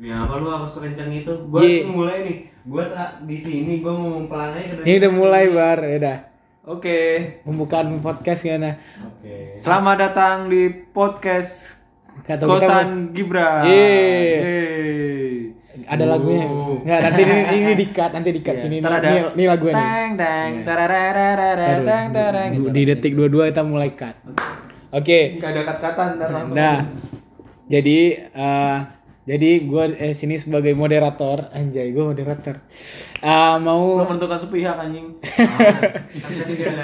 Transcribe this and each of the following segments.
Ya apa lu harus kenceng itu? Gua Ye. harus mulai nih. Gua tak di sini gua ngomong pelan aja Ini udah mulai bar, ya udah. Oke. Pembukaan podcast gimana? Oke. Selamat datang di podcast Kata kita Kosan Gibran. Yeay. Yeay. Ada lagunya. Enggak, nanti ini, ini di cut, nanti di cut sini. Ada Ini, ini lagunya nih. Teng teng tararararara, teng tereng. Du- Di detik dua-dua kita mulai cut. Oke. Gak ada kata-kata ntar langsung. Nah, jadi eh jadi gue eh, sini sebagai moderator, anjay gue moderator. Ah mau Lu menentukan sepihak anjing.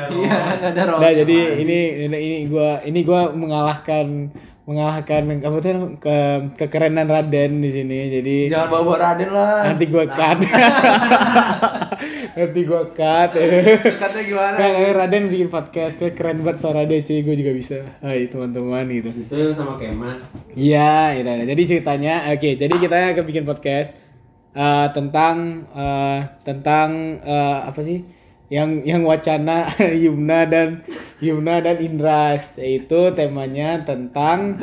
Iya, gak ada roh. Nah, jadi ini ini ini gua ini gua mengalahkan mengalahkan apa tuh ke kekerenan Raden di sini. Jadi Jangan bawa-bawa Raden lah. nanti gua cut. nanti gua cut. Katanya gimana? Kayak kayak Raden bikin podcast kayak keren banget suara dia cuy, gue juga bisa. Hai teman-teman gitu. Itu sama Kemas. Iya, gitu. Jadi ceritanya, oke. Jadi kita akan bikin podcast eh, tentang eh, tentang eh, apa sih? Yang yang wacana Yumna dan Yumna dan Indras, yaitu temanya tentang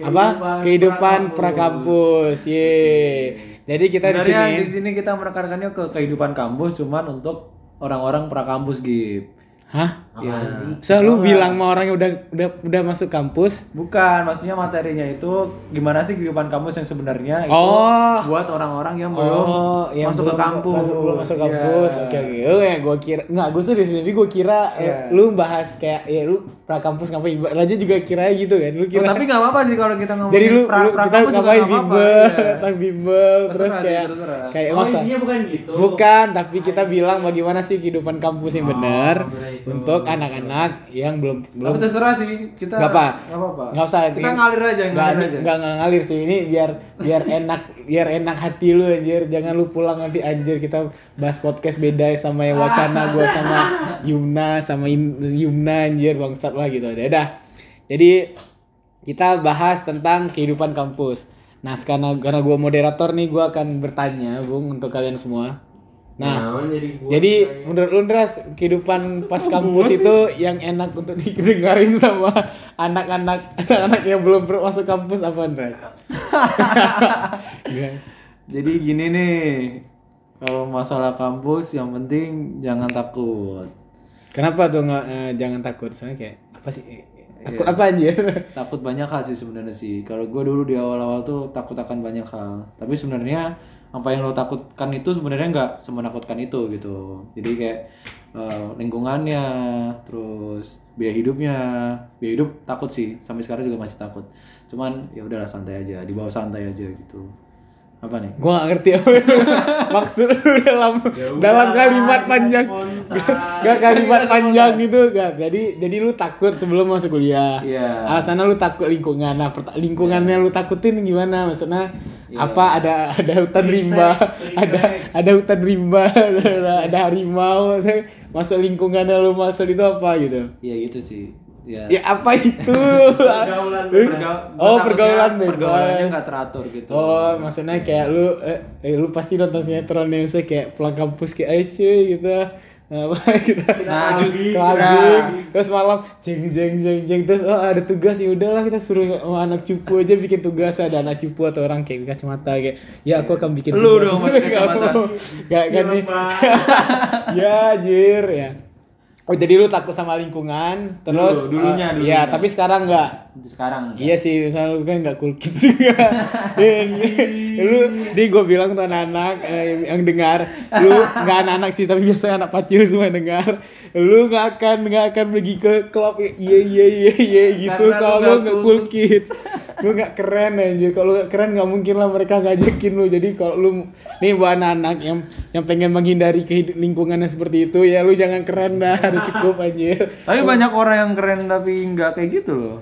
apa? Kehidupan prakampus. Ye. Jadi kita di sini di sini kita menekankannya ke kehidupan kampus cuman untuk orang-orang prakampus Gib. Hah? Apaan sih? So, lu bilang sama orang yang udah udah udah masuk kampus? Bukan, maksudnya materinya itu gimana sih kehidupan kampus yang sebenarnya itu Oh. buat orang-orang yang belum Oh, yang masuk belum ke kampus. Masuk, belum masuk Iya. kampus. Oke oke. Oh ya, gua kira enggak, gua tuh di sini gua kira eh, Iya. lu bahas kayak ya lu pra kampus ngapain? Raja juga kira gitu kan. Lu Oh, kira tapi nggak apa-apa sih kalau kita ngomongin Jadi lu, pra, lu pra kita kampus ngapain bimbel, iya. tentang bimbel terus kayak terserah. kayak Oh, masa isinya bukan gitu. Bukan, tapi kita bilang bagaimana sih kehidupan kampus yang benar benar untuk anak-anak yang belum belum Tapi terserah sih kita. Nggak apa. Nggak usah. Kita ini- ngalir aja, nggak, ngalir aja. Nggak, nggak ngalir sih. Ini biar biar enak biar enak hati lu anjir. Jangan lu pulang nanti anjir kita bahas podcast beda sama yang wacana gua sama Yumna sama Yumna anjir bangsat lah gitu. Udah dah. Jadi kita bahas tentang kehidupan kampus. Nah, karena karena gua moderator nih gua akan bertanya, Bung, untuk kalian semua. Nah, Nah, jadi gua jadi menurut lu Ndras, kehidupan pas kampus itu yang enak untuk didengarin sama anak-anak anak-anak yang belum masuk kampus apa Ndras? Enggak. Jadi gini nih, kalau masalah kampus yang penting jangan takut. Kenapa tuh nggak eh, jangan takut? Soalnya kayak apa sih? Iya. Takut apa anjir? Takut banyak hal sih sebenarnya sih. Kalau gue dulu di awal-awal tuh takut akan banyak hal. Tapi sebenarnya apa yang lo takutkan itu sebenarnya nggak semenakutkan itu gitu. Jadi kayak eh, lingkungannya, terus biaya hidupnya, biaya hidup takut sih. Sampai sekarang juga masih takut. Cuman ya udahlah santai aja, dibawa santai aja gitu. Apa nih? Gua gak ngerti apa maksud dalam dalam kalimat panjang. Gak kalimat panjang gitu gak. Jadi jadi lu takut sebelum masuk kuliah. Iya. Alasannya lu takut lingkungan. Nah, lingkungannya lu takutin gimana? Maksudnya Iya. apa ada ada hutan rimba, ada ada hutan rimba, ada, ada harimau. Masuk lingkungannya lu masuk itu apa gitu? Iya gitu sih. Ya. Ya apa itu? Pergaulan Perga- Oh, gua takutnya pergaulan bebas. Pergaulannya nggak teratur gitu. Oh, maksudnya kayak lu eh, eh, lu pasti nonton sinetron yang misalnya kayak pulang kampus kayak ayo cuy gitu. Nah, kita Nah, clubbing, nah. terus malam jeng jeng jeng jeng. Terus oh ada tugas. Ya udahlah kita suruh oh, anak cupu aja bikin tugas. Ada anak cupu atau orang kayak kacamata kayak ya aku akan bikin Lu dong pakai kacamata. Nggak kan nih ya anjir ya. Oh jadi lu takut sama lingkungan terus Dulu, dulunya, eh, dulunya. Iya tapi sekarang enggak Sekarang. Iya sih, misalnya lu kan gak cool kids juga. Lu, di gue bilang tuh anak-anak eh, yang dengar, lu nggak anak-anak sih, tapi biasanya anak pacil semua yang dengar. Lu nggak akan nggak akan pergi ke klub, iya iya iya iya gitu kalau lu nggak cool kids. Lu nggak keren aja. Kalau lu nggak keren nggak mungkin lah mereka ngajakin lu. Jadi kalau lu nih buat anak-anak yang yang pengen menghindari kehidupan lingkungannya seperti itu, ya lu jangan keren dah, udah cukup aja. Tapi banyak orang yang keren tapi nggak kayak gitu loh.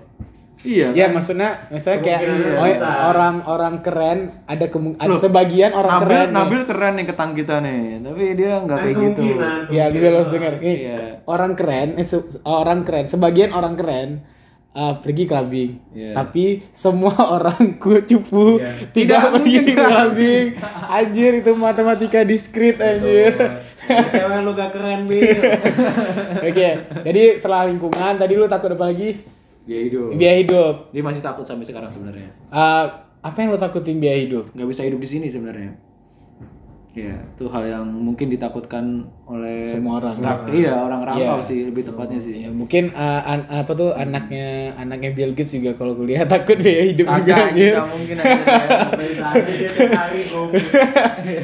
Iya. Ya maksudnya, maksudnya kayak Kemungkinan oh, orang-orang keren ada kemung ada Loh, sebagian orang Nabil, keren. nih. Nabil keren nih ketang kita nih, tapi dia nggak kayak gitu. kemungkinan. Ya, lu harus dengar. Nih, Iya. Orang keren, eh, orang keren, sebagian orang keren uh, pergi clubbing. Iya. Tapi semua orang ku cupu Iya. tidak Tidak pergi mungkin clubbing. Anjir itu matematika diskrit anjir. Cewek lu gak keren, Bil. Oke, jadi setelah lingkungan tadi lu takut apa lagi? Dia hidup. Biaya hidup. Dia masih takut sampai sekarang sebenarnya. Uh, apa yang lo takutin biaya hidup nggak bisa hidup di sini sebenarnya ya itu hal yang mungkin ditakutkan oleh Semua orang. Ra- iya orang rantau Iya. sih lebih tepatnya sih ya mungkin uh, an- apa tuh anaknya anaknya Bill Gates juga kalau kuliah takut biaya hidup juga anjir. nggak mungkin ya.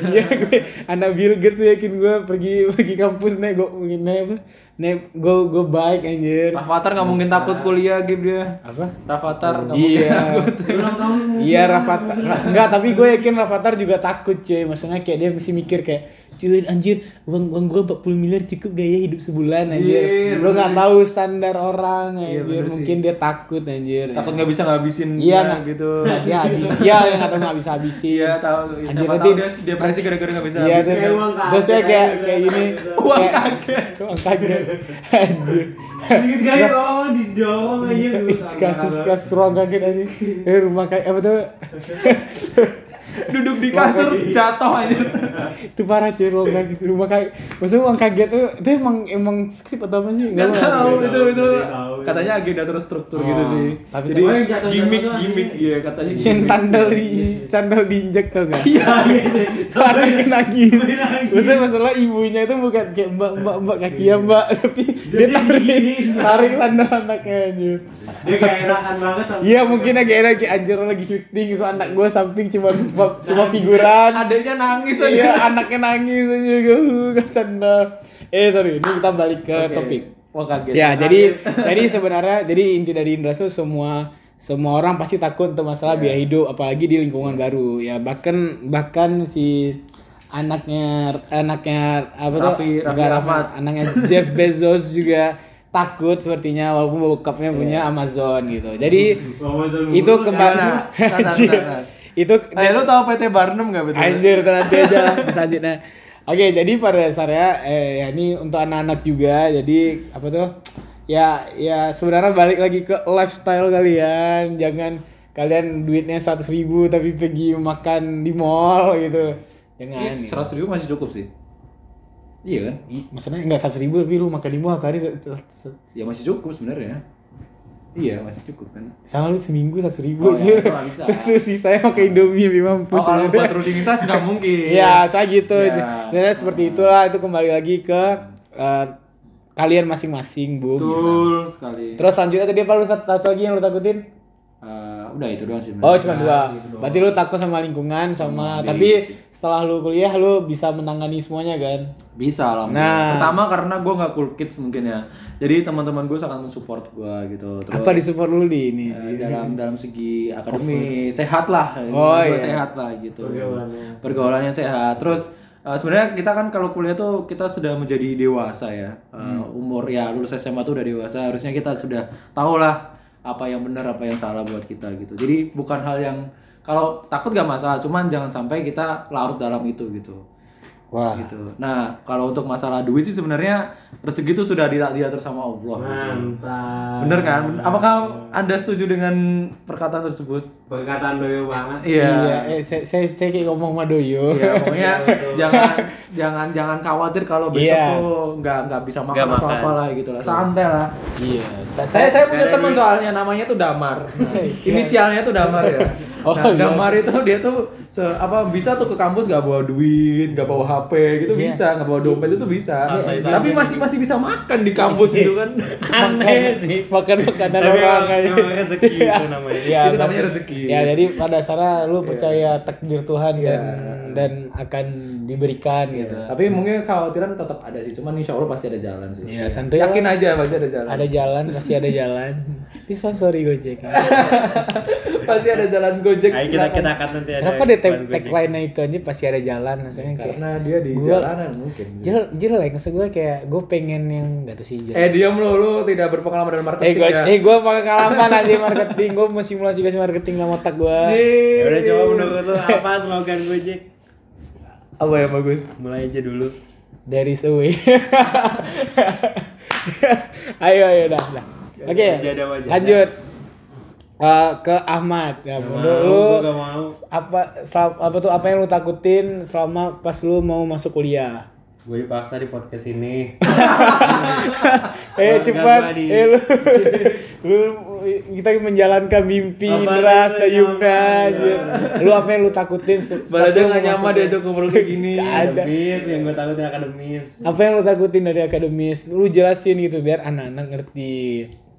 Iya gue anak Bill Gates yakin gue pergi pergi kampus nih gue nih apa nih gue gue baik anjir. Rafathar nggak mungkin takut kuliah gitu dia. Apa? Rafathar nggak mungkin iya tahun iya Rafathar. Ra- enggak tapi gue yakin Rafathar juga takut cuy. Maksudnya kayak dia mesti mikir kayak cuy anjir. Uang uang gue 40 miliar cukup gaya hidup sebulan anjir? lo nggak tahu standar orang Iya, anjir. mungkin dia takut anjir. Takut nggak bisa ngabisin iya dia nggak gitu. dia habis. Iya yang nggak tahu nggak bisa habisin. Iya tahu Anjir, nanti- dia depresi gara-gara nggak bisa Iya ngabisin. terus terus kayak kayak gini. Uang kaget. uang kaget. Anjir. Dikit kali orang didorong aja. kasus kasus ruang kaget aja eh rumah kayak apa tuh duduk di kasur jatuh aja itu parah cuy ruang kaget. Rumah kaget maksudnya uang kaget tuh itu emang emang skrip atau apa sih? Nggak tahu. itu itu. Katanya agenda terstruktur Oh, gitu sih. tapi jadi gimmick tuh gimmick. Iya katanya yang sandal di sandal diinjek tau gak? Iya Anaknya nangis. nangis. Maksudnya masalah ibunya itu bukan kayak mbak mbak mbak kaki ya mbak, tapi dia tarik tarik sandal anaknya aja. Dia kayak enakan banget Iya mungkin lagi enak kayak anjir lagi syuting so anak gue samping cuma cuma, cuma figuran. adanya nangis aja Iya anaknya nangis aja gue ke sandal. Eh sorry ini kita balik ke Oke. topik. wah kaget Ya, jadi jadi sebenarnya jadi inti dari Indrasu semua semua orang pasti takut untuk masalah Iya. biaya hidup apalagi di lingkungan baru. Ya bahkan bahkan si anaknya anaknya apa tuh? Raffi- Raffi Bukan Rahmat. anaknya Jeff Bezos juga takut sepertinya walaupun Iya. bokapnya punya Amazon gitu. Jadi lu itu kembali Itu Eh, lu tahu PT Barnum gak betul? Anjir, itu nanti aja lah selanjutnya. Oke, jadi pada dasarnya eh ya ini untuk anak-anak juga. Jadi apa tuh? Ya ya sebenarnya balik lagi ke lifestyle kalian. Jangan kalian duitnya seratus ribu tapi pergi makan di mall gitu. Jangan. gitu. Seratus ribu masih cukup sih. Iya kan? Maksudnya enggak seratus ribu tapi lu makan di mall hari Ya masih cukup sebenarnya. Iya masih cukup kan. sama lu seminggu seratus ribu Oh, ya, itu nggak bisa. terus sisanya makan indomie lebih mampus Oh kalau buat rutinitas nggak mungkin. Iya, saya gitu. Ya. Ya, seperti itulah itu kembali lagi ke eh, kalian masing-masing, Bung. Betul sekali. Terus selanjutnya tadi apa lu satu, satu lagi yang lu takutin? Udah itu doang sih. Oh, cuma dua. Berarti lu takut sama lingkungan sama tapi setelah lu kuliah lu bisa menangani semuanya kan? Bisa lah. Nah. Pertama karena gue nggak cool kids mungkin ya. Jadi teman-teman gue sangat mensupport gue gitu. Terus Apa disupport lu di ini? eh, dalam dalam segi akademi sehat lah. Oh, Gua iya. sehat lah gitu. Pergaulannya. Pergaulannya sehat. Terus eh, sebenarnya kita kan kalau kuliah tuh kita sudah menjadi dewasa ya. Eh, Hmm. Umur ya lulus SMA tuh udah dewasa. Harusnya kita sudah tahu lah apa yang benar apa yang salah buat kita gitu. Jadi bukan hal yang kalau takut gak masalah, cuman jangan sampai kita larut dalam itu gitu Wah. gitu. Nah, kalau untuk masalah duit sih sebenarnya rezeki itu sudah di- diatur sama Allah. gitu. Bener kan? Apakah Anda setuju dengan perkataan tersebut? Perkataan doyo banget. Iya. Iya, eh, saya, saya, saya kayak ngomong sama Doyo. Ya, pokoknya jangan jangan jangan khawatir kalau besok Iya. tuh nggak nggak bisa makan Nggak atau makan. apa lah gitu lah. Santai lah. Iya. Saya saya punya Karena teman soalnya namanya tuh Damar. Nah, inisialnya tuh Damar ya. Oh, Nah, iya. Damar itu dia tuh se apa bisa tuh ke kampus nggak bawa duit, nggak bawa HP gitu Iya. bisa, nggak bawa dompet itu bisa. Santai, Tapi santai. masih masih bisa makan di kampus itu kan. Aneh sih. Makan makanan orang emang rezeki itu namanya. Iya, Itu namanya rezeki. Ya, jadi pada dasarnya lu percaya takdir Tuhan Iya. dan dan akan diberikan gitu. Tapi mungkin kekhawatiran tetap ada sih, cuman insya Allah pasti ada jalan sih. Iya, santuy Yakin aja pasti ada jalan. Ada jalan, pasti ada jalan. Disponsori Gojek. pasti ada jalan Gojek. Ayo kita kita akan nanti ada. Kenapa deh tagline-nya itu aja pasti ada jalan maksudnya kayak Karena dia di Gua- jalanan mungkin. Jel, jelek maksud gue kayak gue pengen yang gak tuh sih jelek. Eh diam lo, lu tidak berpengalaman dalam Eh marketing gue, ya. eh gue pengalaman aja marketing, gue mau simulasi marketing dalam otak gue. Ya udah coba menurut lu apa slogan Gojek? Apa yang bagus? Mulai aja dulu. There is a way. ayo ayo dah dah. Oke, wajadah. lanjut Eh, ke Ahmad. Ya, menurut lu gak mau. apa sel- apa tuh apa yang lu takutin selama pas lu mau masuk kuliah? Gue dipaksa di podcast ini. eh cepat di- eh lu, lu kita menjalankan mimpi yang Yumna nyaman? anjir. lu apa yang lu takutin Balaja lu nggak nyaman masuk- diajak ngobrol kayak gini. ada Akademis yang gue takutin akademis. apa yang lu takutin dari akademis lu jelasin gitu biar anak-anak ngerti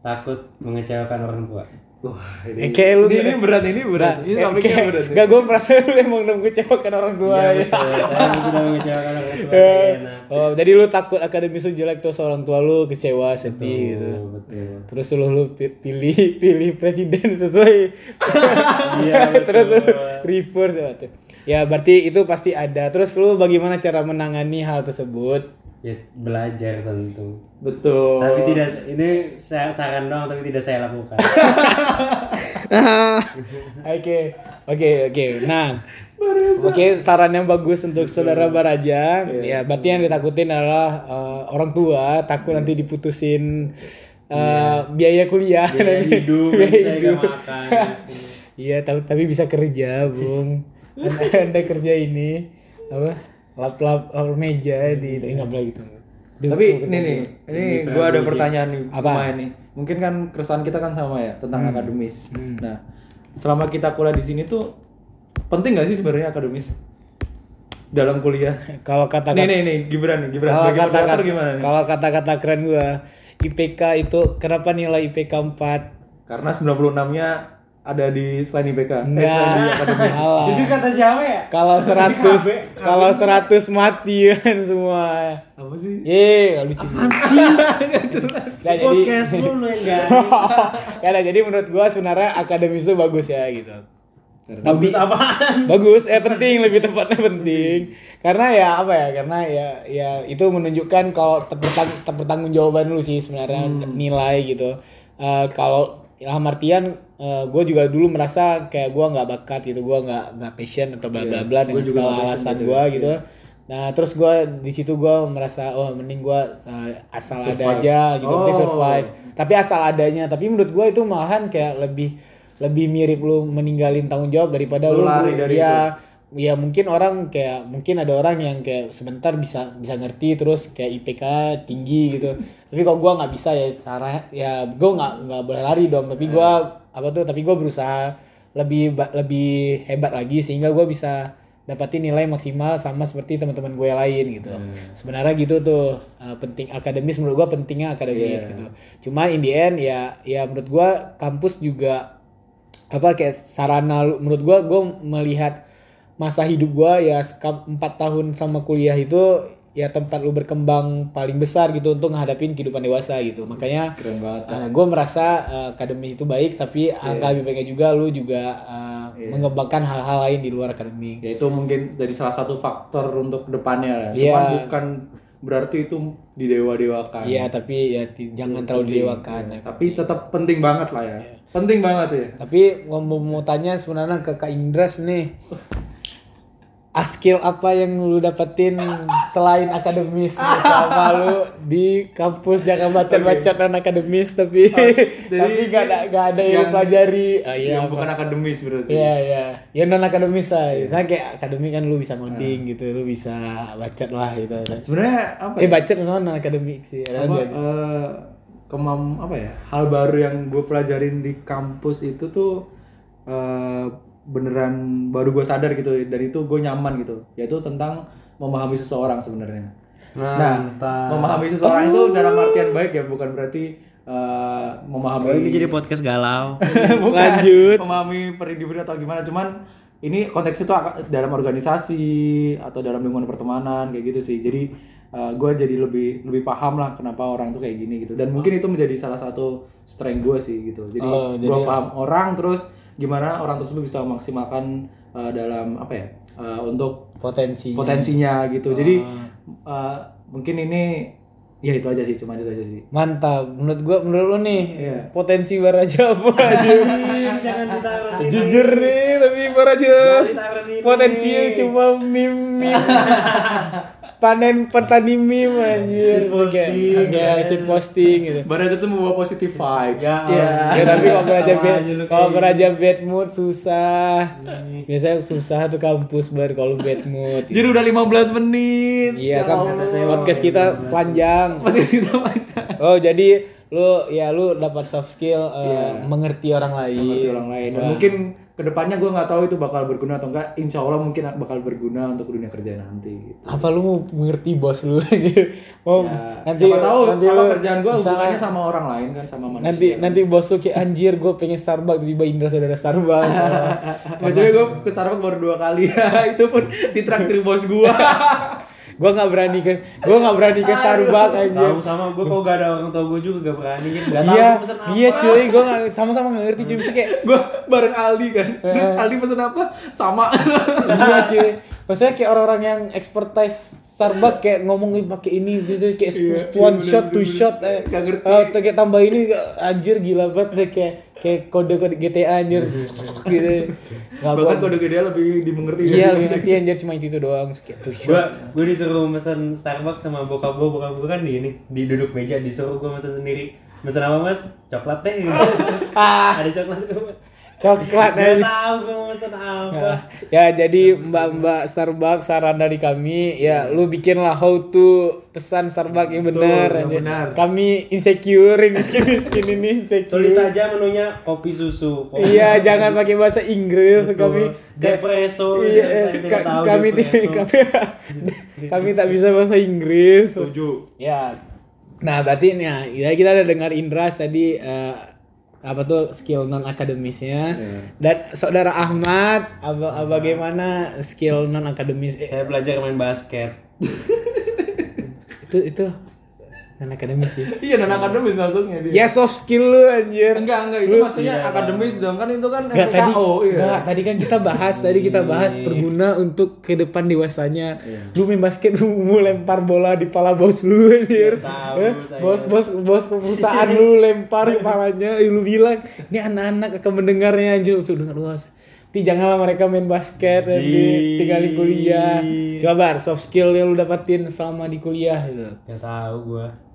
Takut mengecewakan orang tua. Wah, Eh, kayak lu ini, ini berat, ini berat. Ini Kayak- topiknya kayak- berat. Gak gue merasa lu emang udah mengecewakan orang tua Iya ya. betul. Saya sudah mengecewakan orang tua. Saya enak. Oh, jadi lu takut akademis lu jelek terus orang tua lu kecewa, sedih gitu. Betul, betul. Terus lu lu pi- pilih pilih presiden sesuai Iya, betul. terus lu reverse ya, tuh. Ya berarti itu pasti ada. Terus lu bagaimana cara menangani hal tersebut? Ya belajar tentu. Betul. Tapi tidak ini saya saran doang tapi tidak saya lakukan. Oke, oke, oke. Nah, oke saran yang bagus untuk saudara Baraja. Ya, berarti yang ditakutin adalah eh, orang tua takut nanti diputusin eh, biaya kuliah, Biaya nanti. hidup, Biaya hidup. makan. Iya, tapi tapi bisa kerja, Bung. anda kerja ini apa? Lap-lap lap meja di itu nggak boleh gitu. Tapi ini nih, ini gua ada pertanyaan nih, Apa? nih. Mungkin kan keresahan kita kan sama ya tentang Hmm. akademis. Nah, selama kita kuliah di sini tuh penting gak sih sebenarnya akademis dalam kuliah? Kalau kata Nih nih nih Gibran nih, Gibran kalau sebagai kata moderator gimana nih? kalau kata-kata keren gua IPK itu kenapa nilai IPK 4 Karena 96-nya ada di selain IPK, eh, Enggak. selain di akademis. Itu kata siapa ya? Kalau 100 kalau 100 mati kan semua. Apa sih? Ye, lucu. Nah, jadi Podcast lu lu yang gak ya nah, jadi menurut gua sebenarnya akademis itu bagus ya gitu. Tapi Bagus apaan? bagus, eh penting lebih tepatnya penting. Karena ya apa ya? Karena ya ya itu menunjukkan kalau terpertang terpertanggung jawaban lu sih sebenarnya nilai gitu. Eh kalau dalam artian gue juga dulu merasa kayak gue nggak bakat gitu, gue nggak nggak passion atau bla bla bla dengan segala alasan gue gitu. Nah terus gue di situ gue merasa oh mending gue asal ada aja gitu, Oh. survive. Tapi asal adanya. Tapi menurut gue itu malahan kayak lebih lebih mirip lu meninggalin tanggung jawab daripada Lu lu, lari dari ya ya mungkin orang kayak mungkin ada orang yang kayak sebentar bisa bisa ngerti terus kayak IPK tinggi gitu. Tapi kok gua nggak bisa ya cara ya gua nggak nggak boleh lari dong. Tapi gua apa tuh tapi gua berusaha lebih lebih hebat lagi sehingga gua bisa dapatin nilai maksimal sama seperti teman-teman gue yang lain gitu. Sebenarnya gitu tuh uh, penting akademis menurut gua pentingnya akademis gitu. Cuman in the end ya ya menurut gua kampus juga apa kayak sarana menurut gua gua melihat masa hidup gua ya empat tahun sama kuliah itu ya tempat lu berkembang paling besar gitu untuk menghadapin kehidupan dewasa gitu makanya Keren banget. uh, gue merasa uh, akademis itu baik tapi angka lebih baiknya juga lu juga uh, mengembangkan hal-hal lain di luar akademik Ya itu mungkin jadi salah satu faktor untuk depannya lah. Cuman bukan berarti itu didewa-dewakan. iya tapi ya jangan terlalu didewakan ya. Tapi tetap penting banget lah ya. Penting banget ya. Tapi mau, mau tanya sebenarnya ke Kak Indras nih. Ah, skill apa yang lu dapetin selain akademis sama lu di kampus jangan bacot-bacot non akademis tapi tapi gak ada gak ada yang, yang- pelajari ah, iya yang bukan akademis berarti. Iya iya, ya non akademis lah. Misalnya kayak akademik kan lu bisa ngoding gitu, lu bisa bacot lah gitu. Sebenarnya apa Eh ya? bacot non akademik sih. Ada apa, aja. eh, kemam apa ya? Hal baru yang gue pelajarin di kampus itu tuh eh, beneran baru gue sadar gitu dari itu gue nyaman gitu. Yaitu tentang memahami seseorang sebenarnya. Nah memahami seseorang itu dalam artian baik ya bukan berarti eh, memahami Oh, ini jadi podcast galau. Bukan, Lanjut. memahami perindividu atau gimana. Cuman ini konteksnya tuh ak- dalam organisasi atau dalam lingkungan pertemanan kayak gitu sih. Jadi gue jadi lebih lebih paham lah kenapa orang tuh kayak gini gitu. Dan mungkin itu menjadi salah satu strength gue sih gitu. Jadi Oh, gue jadi- paham orang terus gimana orang tersebut bisa memaksimalkan uh, dalam apa ya uh, untuk Potensi. potensinya gitu jadi uh, mungkin ini ya itu aja sih cuma itu aja sih Mantap. Menurut gua menurut lu nih Iya. potensi Baraja apa aja? Jujur nih, tapi Baraja potensinya cuma mim mim. panen petani meme anjir. posting, Kayak kan. shit posting gitu. Barat itu membawa positive vibes. Ya, Ya, ya, tapi kalau beraja Sama bad, kalau beraja bad mood susah. Biasanya susah tuh kampus bar kalau bad mood. Jadi udah 15 menit. Iya Ya kan podcast kita panjang. Podcast kita panjang. Oh jadi lu ya lu dapat soft skill eh, mengerti orang lain. Mengerti orang lain. Dan mungkin ke depannya gue nggak tahu itu bakal berguna atau enggak. Insya Allah mungkin bakal berguna untuk dunia kerja nanti. Gitu. Apa lu mau mengerti bos lu mau Ya, nanti siapa tahu nanti apa lu kerjaan gue hubungannya sama orang lain kan sama manusia. nanti nanti bos lu kayak anjir gue pengen Starbucks tiba Indra saudara Starbucks. Btw gue ke Starbucks baru dua kali itu pun ditraktir bos gue. Gue nggak berani ke gue nggak berani ke Starbucks anjir. Tahu sama gue kalau gak ada orang tua gue juga gak berani gitu. Gak tahu Iya, iya cuy, gue nggak sama-sama nggak ngerti cuy, Maksudnya kayak gue bareng Aldi kan. Terus Aldi pesen apa? Sama. iya cuy, maksudnya kayak orang-orang yang expertise Starbucks kayak ngomongin pakai ini gitu kayak one shot, two shot, eh, eh, kayak tambah ini anjir gila banget deh kayak kayak kode-kode GTA anjir gitu. Nggak Bahkan gua- kode gede lebih dimengerti. Iya lebih ngerti anjir cuma itu, doang gue shot. gue disuruh mesen Starbucks sama bokap gue bokap gue kan di ini di duduk meja disuruh gue mesen sendiri mesen apa mas coklat teh gitu. Ah, ada coklat gue coklat anjir. tahu gue apa Ya jadi mbak-mbak Starbucks saran dari kami ya lu bikinlah how to pesan Starbucks yang benar anjir. benar. Kami insecure miskin-miskin ini insecure. tulis aja menunya kopi susu kopi Iya, jangan pakai bahasa Inggris kami depresso Iya, tidak ka- tahu kami depresso. kami kami tak bisa bahasa Inggris. Setuju. Ya. Nah, berarti nih ya, ya kita udah dengar Indras tadi eh, apa tuh skill non akademisnya dan saudara Ahmad apa, bagaimana skill non akademis saya belajar main basket. Itu itu non akademis sih Iya, non akademis masuknya dia. ya soft skill lu anjir Enggak, enggak, itu maksudnya akademis dong. Kan itu kan Enggak tadi, iya. enggak, tadi kan kita bahas, tadi kita bahas berguna untuk ke depan dewasanya. Lu main basket lu mau lempar bola di pala bos lu anjir. Eh, saya. bos bos bos perusahaan lu lempar kepalanya, lu bilang, "Ini anak-anak akan mendengarnya anjir." Sudah dengar luas. Tapi janganlah mereka main basket di kuliah. Coba bar, soft skill yang lu dapatin selama di kuliah gitu. Gak tahu gua.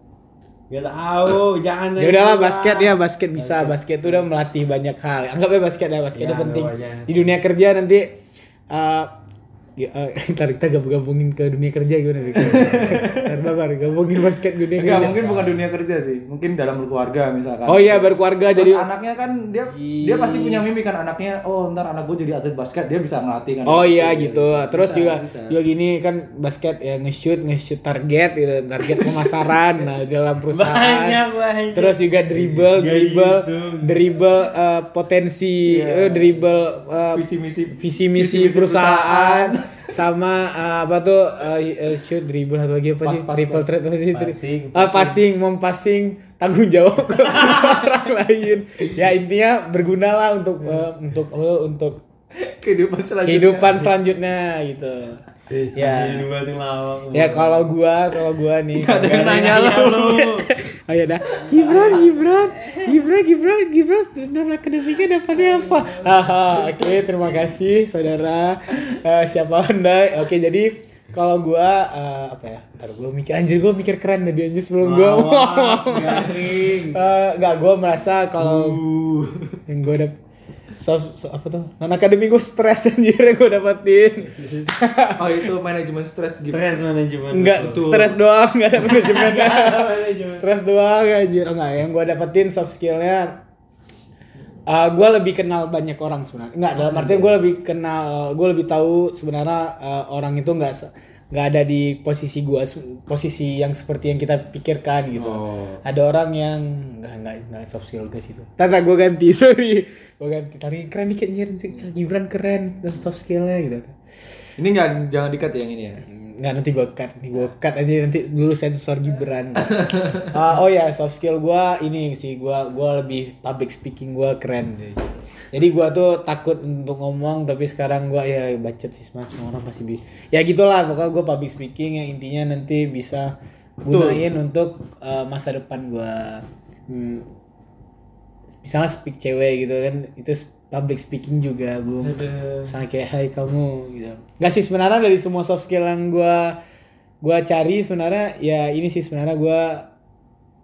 Gak tahu, jangan. Ya udahlah basket ya basket bisa basket itu udah melatih banyak hal. Anggapnya basket ya basket Ya, itu penting. Di dunia kerja nanti eh ya, eh, ntar kita gabung-gabungin ke dunia kerja gimana Rik? Ntar babar gabungin basket dunia Enggak, kerja. mungkin bukan dunia kerja sih. Mungkin dalam keluarga misalkan. Oh iya berkeluarga Terus jadi anaknya kan dia dia pasti punya mimpi kan anaknya oh ntar anak gue jadi atlet basket dia bisa ngelatih kan Oh iya gitu. Terus Bisa, juga bisa. juga gini kan basket ya nge-shoot nge-shoot target gitu, target pemasaran nah dalam perusahaan. Banyak banyak. Terus juga dribble, Gak dribble, gitu. dribble eh, potensi, eh, dribble eh, visi misi visi misi perusahaan sama eh, apa tuh eh, shoot dribble satu lagi apa sih? Pas, pas, triple pas. threat apa sih Passing, Ah, passing. mempassing tanggung jawab ke orang lain. Ya intinya berguna lah untuk eh, untuk lo untuk kehidupan selanjutnya. kehidupan selanjutnya gitu ya dua tim lawak. ya kalau gua kalau gua nih ada yang nanya lu Ayo dah. Gibran, Gibran, Gibran, Gibran, Gibran, non akademiknya dapatnya apa? Haha, Oke, terima kasih saudara. Eh, siapa anda? Oke, jadi kalau gua eh, apa ya? Ntar gua mikir anjir gua mikir keren tadi anjir sebelum gua garing. Eh, nggak gua merasa kalau yang gua dap soft, so- apa tuh non akademik gue stres anjir yang gue dapetin oh itu manajemen stres gitu Stress manajemen. Enggak, stres doang, enggak ada manajemennya. manajemen. stres doang anjir. Oh, enggak, yang gua dapetin soft skillnya uh, gue lebih kenal banyak orang sebenarnya. Enggak, dalam artian gue lebih kenal, gue lebih tahu sebenarnya uh, orang itu enggak se- nggak ada di posisi gua posisi yang seperti yang kita pikirkan gitu. Oh. Ada orang yang enggak enggak enggak soft skill guys itu. Tata gue ganti, sorry. Gue ganti. Tadi keren dikit anjir, Gibran keren soft skillnya gitu. ini nggak jangan dikat ya yang ini ya Nggak nanti gue cut nih gue cut aja nanti dulu sensor Gibran. Ah, oh ya soft skill gue ini sih gue gua lebih public speaking gue keren. Jadi gue tuh takut untuk ngomong tapi sekarang gue ya bacot sih mas semua orang pasti bi. Ya gitulah pokoknya gue public speaking yang intinya nanti bisa gunain untuk eh, masa depan gue. Hmm, misalnya speak cewek gitu kan itu public speaking juga bung misalnya kayak hai kamu gitu nggak sih sebenarnya dari semua soft skill yang gue gua cari sebenarnya ya ini sih sebenarnya gua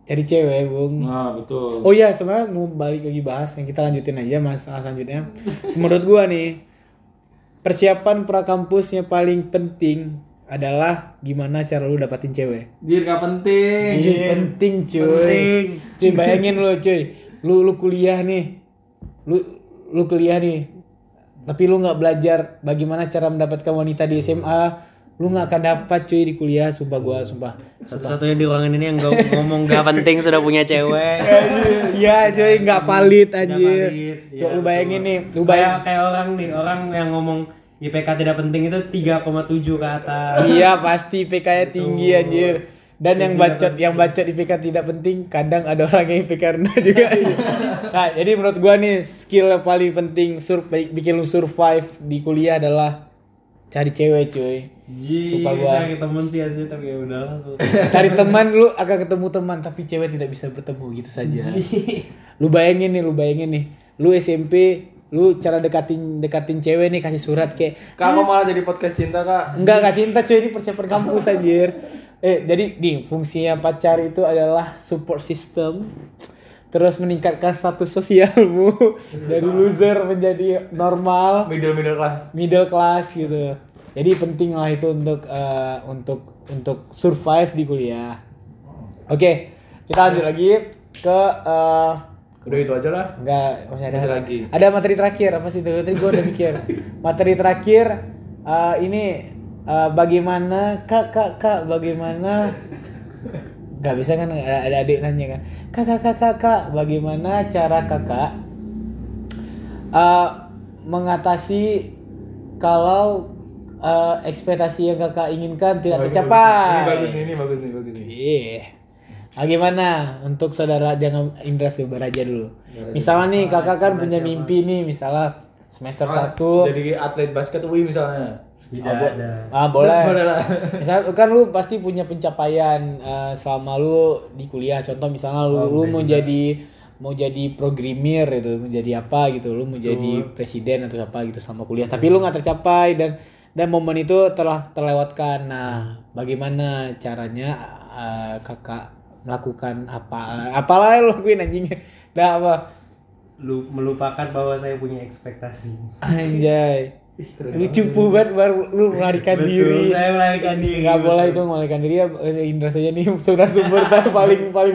cari cewek bung Nah, betul. oh iya sebenarnya mau balik lagi bahas yang kita lanjutin aja masalah selanjutnya menurut gua nih persiapan prakampusnya paling penting adalah gimana cara lu dapatin cewek Jir gak penting. Cuy, penting cuy. Penting. Cuy, bayangin lu cuy. Lu lu kuliah nih. Lu lu kuliah nih. Tapi lu nggak belajar bagaimana cara mendapatkan wanita di SMA. Lu nggak akan dapat cuy di kuliah, sumpah gua, sumpah. Satu-satunya di ruangan ini yang gak ngomong gak penting sudah punya cewek. Iya cuy, nggak valid. Coba Iya, lu bayangin nih, lu Kayak bayang kayak orang nih, orang yang ngomong IPK tidak penting itu 3,7 ke atas. Iya pasti IPK-nya tinggi anjir. Dan yang bacot yang bacot IPK tidak penting, kadang ada orang yang IPK rendah juga. nah, jadi menurut gua nih skill yang paling penting sur bikin lu survive di kuliah adalah cari cewek cuy. Ji, Sumpah gua. cari temen sih asli tapi ya udahlah. Cari teman lu akan ketemu teman tapi cewek tidak bisa bertemu gitu saja. Lu bayangin nih, lu bayangin nih. Lu SMP, lu cara dekatin dekatin cewek nih kasih surat kayak Kak, kok malah jadi podcast cinta, Kak? Enggak kak cinta cuy ini persiapan kampus anjir. Eh jadi nih fungsinya pacar itu adalah support system. Terus meningkatkan status sosialmu dari loser menjadi normal, Middle middle class. middle class gitu. Jadi penting lah itu untuk eh, untuk untuk survive di kuliah. Oke, kita lanjut lagi ke eh, Udah itu aja lah. Enggak, masih ada Masih lagi. Ada materi terakhir apa sih itu? Tadi gue udah mikir. materi terakhir eh, ini eh, bagaimana kak kak kak bagaimana nggak bisa kan ada, adik nanya kan kak kak kak kak kak bagaimana cara kakak eh, mengatasi kalau eh, ekspektasi yang kakak inginkan tidak tercapai Ini bagus nih, ini bagus nih, bagus nih. Iya. Nah, gimana untuk saudara jangan Indra Subar aja dulu. Misalnya nih kakak kan punya mimpi nih misalnya semester satu. Jadi atlet basket UI misalnya. Tidak bo- ada. Ah boleh. Boleh lah. Misal kan lu pasti punya pencapaian eh, selama lu di kuliah. Contoh misalnya lu lu mau jadi mau jadi programmer gitu, mau jadi apa gitu, lu mau jadi presiden atau apa gitu sama kuliah. Tapi lu nggak tercapai dan dan momen itu telah terlewatkan. Nah, bagaimana caranya eh, kakak melakukan apa? Apalah yang lu lakuin anjing? Dah apa? Lu melupakan bahwa saya punya ekspektasi. Anjay. Lu cupu banget baru lu melarikan diri. saya melarikan diri. nggak boleh itu melarikan diri ya eh, Indra saja nih saudara sumber paling paling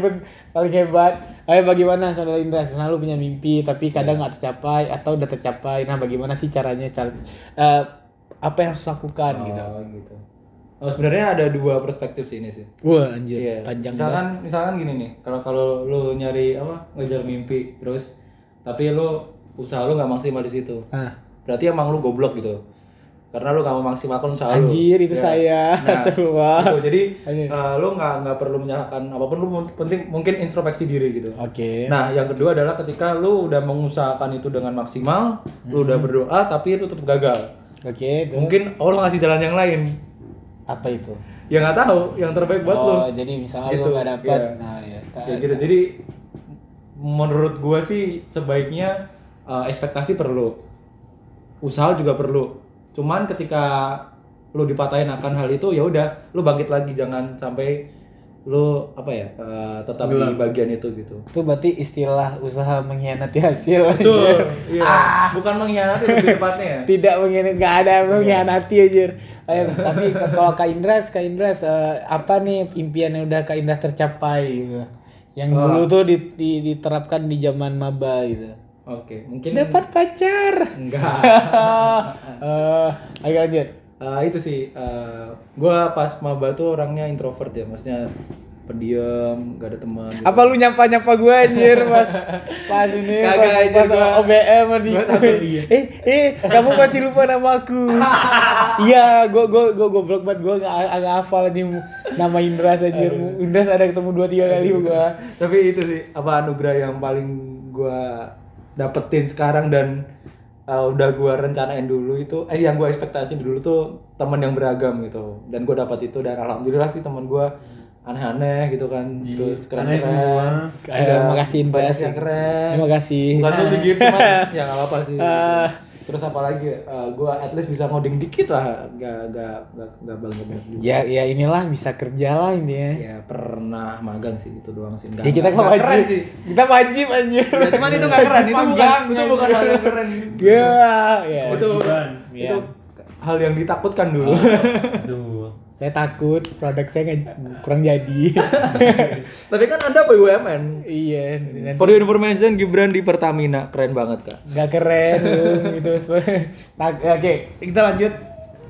paling hebat ayo bagaimana saudara Indra misalnya lu punya mimpi tapi kadang nggak tercapai atau udah tercapai nah bagaimana sih caranya cara eh, apa yang harus lakukan gitu Oh, gitu. Oh, sebenarnya ada dua perspektif sih ini sih. wah anjir Iya. panjang banget misalkan misalkan gini nih, kalau kalau lu nyari apa ngejar mimpi terus tapi lu usaha lu nggak maksimal di situ. ah Berarti emang lu goblok gitu. Karena lu gak memaksimalkan usaha lu. anjir itu Ya. saya Nah, gitu. Jadi Anjir. eh, lu nggak nggak perlu menyalahkan apa pun lu penting mungkin introspeksi diri gitu. oke Nah, yang kedua adalah ketika lu udah mengusahakan itu dengan maksimal, lu udah berdoa tapi lu tetap gagal. oke terus Mungkin Allah ngasih jalan yang lain. apa itu Ya nggak tahu, yang terbaik buat lu. oh jadi misalnya lu Gitu, nggak dapat iya. nah ya Kayak gitu. Jadi menurut gua sih sebaiknya uh, ekspektasi perlu. Usaha juga perlu. Cuman ketika lu dipatahin akan hal itu ya udah lu bangkit lagi jangan sampai lu apa ya uh, tetap di bagian itu gitu. itu berarti istilah usaha mengkhianati hasil Betul. Iya. Bukan mengkhianati lebih tepatnya ya. tidak mengkhianati nggak ada yang mengkhianati aja Ayo, tapi kalau Kak Indras Kak Indras eh, apa nih impian yang udah Kak Indras tercapai gitu yang dulu tuh di- di- diterapkan di zaman maba gitu Oke, mungkin dapat pacar enggak. Eh, ayo lanjut Eh, itu sih, eh, gua pas maba tuh orangnya introvert ya, maksudnya pendiam, gak ada teman. gitu. apa lu nyapa nyapa gue anjir pas pas ini Kagak pas, aja pas gua. OBM di eh eh kamu masih lupa nama aku iya gue gue gue goblok banget gue nggak agak hafal nih nama Indras anjir Indras ada ketemu dua tiga kali gue Tapi itu sih, apa anugerah yang paling gua dapetin sekarang dan eh, udah gua rencanain dulu itu, eh yang gua ekspektasi dulu tuh teman yang beragam gitu. Dan gua dapat itu dan alhamdulillah sih teman gua aneh-aneh gitu kan, terus aneh semua. keren-keren. Eh, makasih, Indra. banyak yang keren. terima kasih Bukan lu sih gitu, cuman ya nggak apa-apa sih. Eh, terus apa lagi Eh, gua at least bisa ngoding dikit lah gak gak gak gak banget banget juga. Ya ya inilah bisa kerja lah ini ya. ya pernah magang sih itu doang sih Nggak- Ya kita nggak nggak keren wajib. sih Kita wajib anjir. Ya, cuman itu gak keren itu bukan itu bukan hal yang keren Ya, ya. itu itu hal yang ditakutkan dulu Tuh. Saya takut produk saya nggak kurang jadi. tapi kan ada BUMN iya, dan For your information, Gibran di Pertamina keren banget kak. nggak keren Bung. itu sebenarnya. Tak- ya, Oke, kita lanjut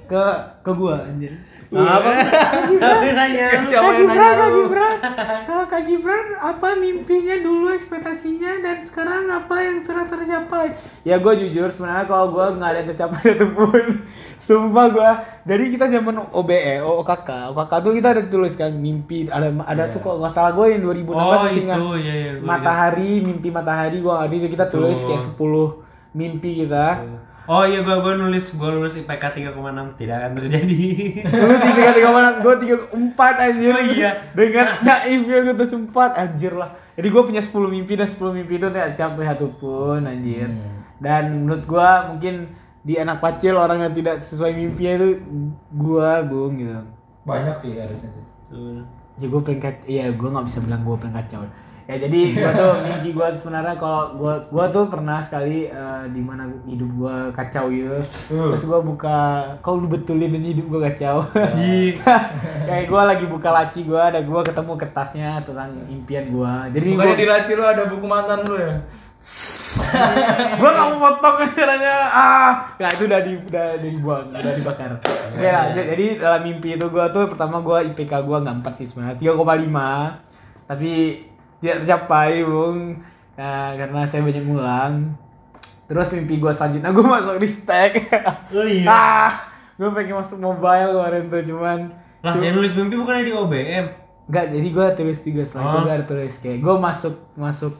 ke ke gua anjir. Apa? Tapi nanya. Siapa yang nanya Kak? Gibran. Kalau Kak Gibran, apa mimpinya dulu, ekspektasinya, dan sekarang apa yang sudah tercapai? Ya gue jujur, sebenarnya kalau gue nggak ada yang tercapai itu pun. Sumpah gue. Dari kita zaman OBE, OKK, OKK tuh kita ada tulis kan mimpi. Ada ada tuh kok nggak salah gue yang 2016 Oh, masih ingat. iya, iya, gua matahari, mimpi matahari. Gue ada itu kita tulis kayak 10 mimpi kita. Oh iya gua gua nulis gua lulus IPK 3,6 tidak akan terjadi. Lu tiga tiga mana? Gue tiga empat anjir. Oh, iya. Dengan naifnya gue tuh empat anjir lah. Jadi gue punya 10 mimpi dan 10 mimpi itu tidak capai satu pun anjir. Dan menurut gue mungkin di anak pacil orang yang tidak sesuai mimpinya itu gua bung gitu. Banyak sih harusnya sih. Tuh. Ya gue paling kacau. Iya gue nggak bisa bilang gue paling kacau. Ya jadi gua tuh mimpi gua tuh sebenarnya kalau gua gua tuh pernah sekali eh, di mana hidup gua kacau ya. Terus gua buka kau lu betulin aja hidup gua kacau. Kayak gue lagi buka laci gue, ada gue ketemu kertasnya tentang impian gue. Jadi Bukannya gue di laci lu ada buku mantan lu ya? gue gak mau potong caranya. Ah, ya itu udah di udah, dibuang, udah dibakar. Oke lah, j- jadi dalam mimpi itu gue tuh pertama gue IPK gue nggak empat sih sebenarnya, 3,5 tapi tidak tercapai bung Nah, karena saya banyak ngulang. Terus mimpi gue selanjutnya gue masuk di stack. Oh iya. ah, gue pengen masuk mobile kemarin tuh cuman Lah yang nulis mimpi bukannya di OBM. Enggak, jadi gue tulis juga setelah itu Oh. gue ada tulis kayak gue masuk masuk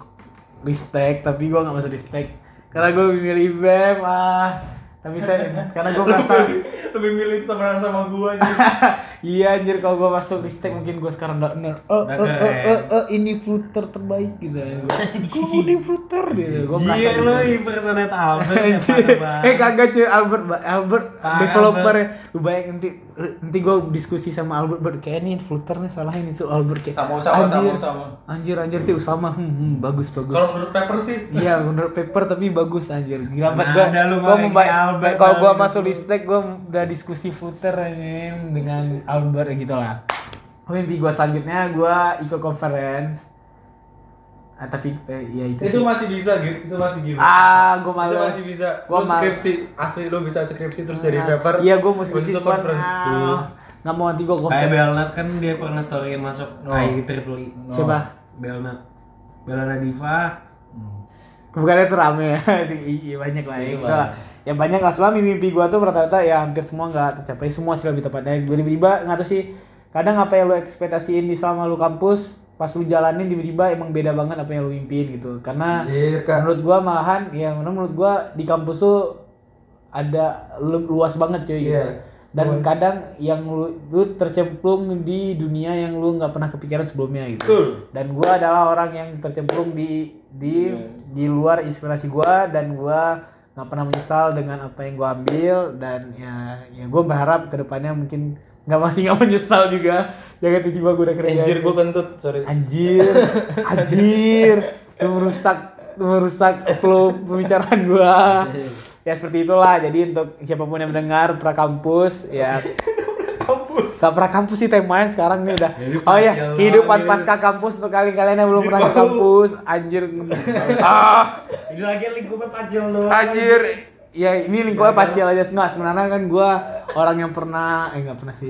ristek tapi gue nggak masuk ristek karena gue lebih milih BEM ah tapi saya karena gue merasa Lebih milih temenan sama gua aja. iya anjir kalau gue masuk ristek mungkin gue sekarang udah oh, Udah oh, oh, keren. oh, oh, ini flutter terbaik gitu gue ini flutter? Gitu. Gue merasa Iya gitu. lo impersonate Albert. ya, eh kagak cuy Albert Albert Parah, developer ya. Lu bayang nanti nanti gue diskusi sama Albert Bert kayak ini Flutter nih salah ini so Albert kayak Sama Usama, sama anjir, Usama. anjir anjir tuh Usama hmm, hmm, bagus bagus. Kalau menurut paper sih. Iya menurut paper tapi bagus anjir. Gila banget gua ada lu gua ngomongin memba- Albert Kalau gua dalam masuk di stack gua udah diskusi footer anjing dengan Albert gitu lah Oh mimpi gua selanjutnya gua ikut conference. Ah, Tapi eh, ya itu, itu sih. masih bisa gitu itu masih gitu Ah gua Itu malu masih bisa. Mal- skripsi asli lu bisa skripsi terus jadi paper. Iya gua mau skripsi itu conference ah, tuh. Nggak mau nanti gua Kayak conference. Belnat kan dia pernah storyin masuk Oh. IEEE. Siapa? Belnat. Belnat Diva. Bukannya itu rame. Ya, iya banyak lah. ya. Ya banyak lah, sebab mimpi gua tuh rata-rata ya hampir semua nggak tercapai, semua sih lebih tepatnya. Tiba-tiba nggak tahu sih, kadang apa yang lu ekspektasiin di selama lu kampus, pas lu jalanin tiba-tiba emang beda banget apa yang lu impiin gitu. Karena Anjir, menurut gua malahan, ya menurut gua di kampus tuh ada lu- luas banget cuy gitu. Iya, Dan luas. kadang yang lu, lu tercemplung di dunia yang lu nggak pernah kepikiran sebelumnya gitu Betul. dan gua adalah orang yang tercemplung di di di luar inspirasi gua dan gua nggak pernah menyesal dengan apa yang gua ambil dan ya ya gua berharap ke depannya mungkin nggak masih nggak menyesal juga. Jangan tiba-tiba gua udah kerja Anjir gua kentut sorry. Anjir anjir. Lu merusak merusak flow pembicaraan gua. Ya seperti itulah. Jadi untuk siapa pun yang mendengar pra kampus ya kampus Gak pernah kampus sih temanya sekarang nih udah. Jadi Oh ya, kehidupan pasca kampus untuk kalian-kalian yang belum pernah ke kampus, anjir. ah, Ini lagi lingkupnya pacil doang. anjir. Ya ini lingkungan pacil aja enggak sebenarnya kan gua orang yang pernah eh enggak pernah sih.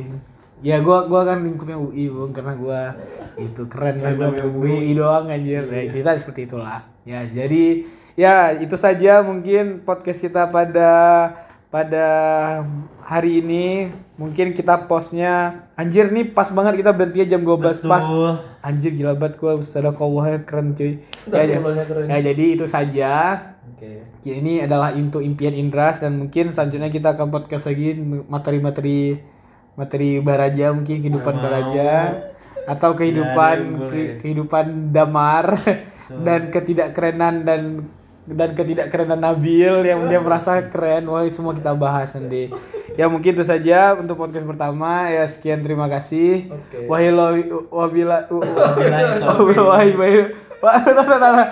Ya gua gua kan lingkupnya UI, Bung, karena gua itu keren lah gua UI doang anjir. Ya, cerita seperti itulah. Ya, jadi ya itu saja mungkin podcast kita pada pada hari ini mungkin kita postnya anjir nih pas banget kita berhenti jam 12 pas. Betul. anjir gila banget gua. Sadaqallahnya keren cuy. Ya, ya, keren. ya jadi itu saja. Oke. Ya, ini adalah untuk impian Indras dan mungkin selanjutnya kita akan podcast lagi materi-materi materi Baraja mungkin kehidupan Baraja atau kehidupan boleh. ke- kehidupan damar dan ketidakkerenan dan dan ketidakkerenan Nabil yang dia merasa keren. Wah, semua kita bahas nanti. Ya mungkin itu saja untuk podcast pertama. Ya sekian terima kasih. Oke. Wahila wabila wabila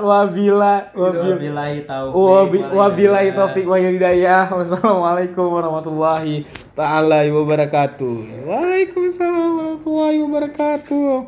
wabila Wabillahi taufiq. Wabi- Wabillahi taufik wa hidayah. Wassalamualaikum warahmatullahi taala wabarakatuh. Waalaikumsalam warahmatullahi wabarakatuh.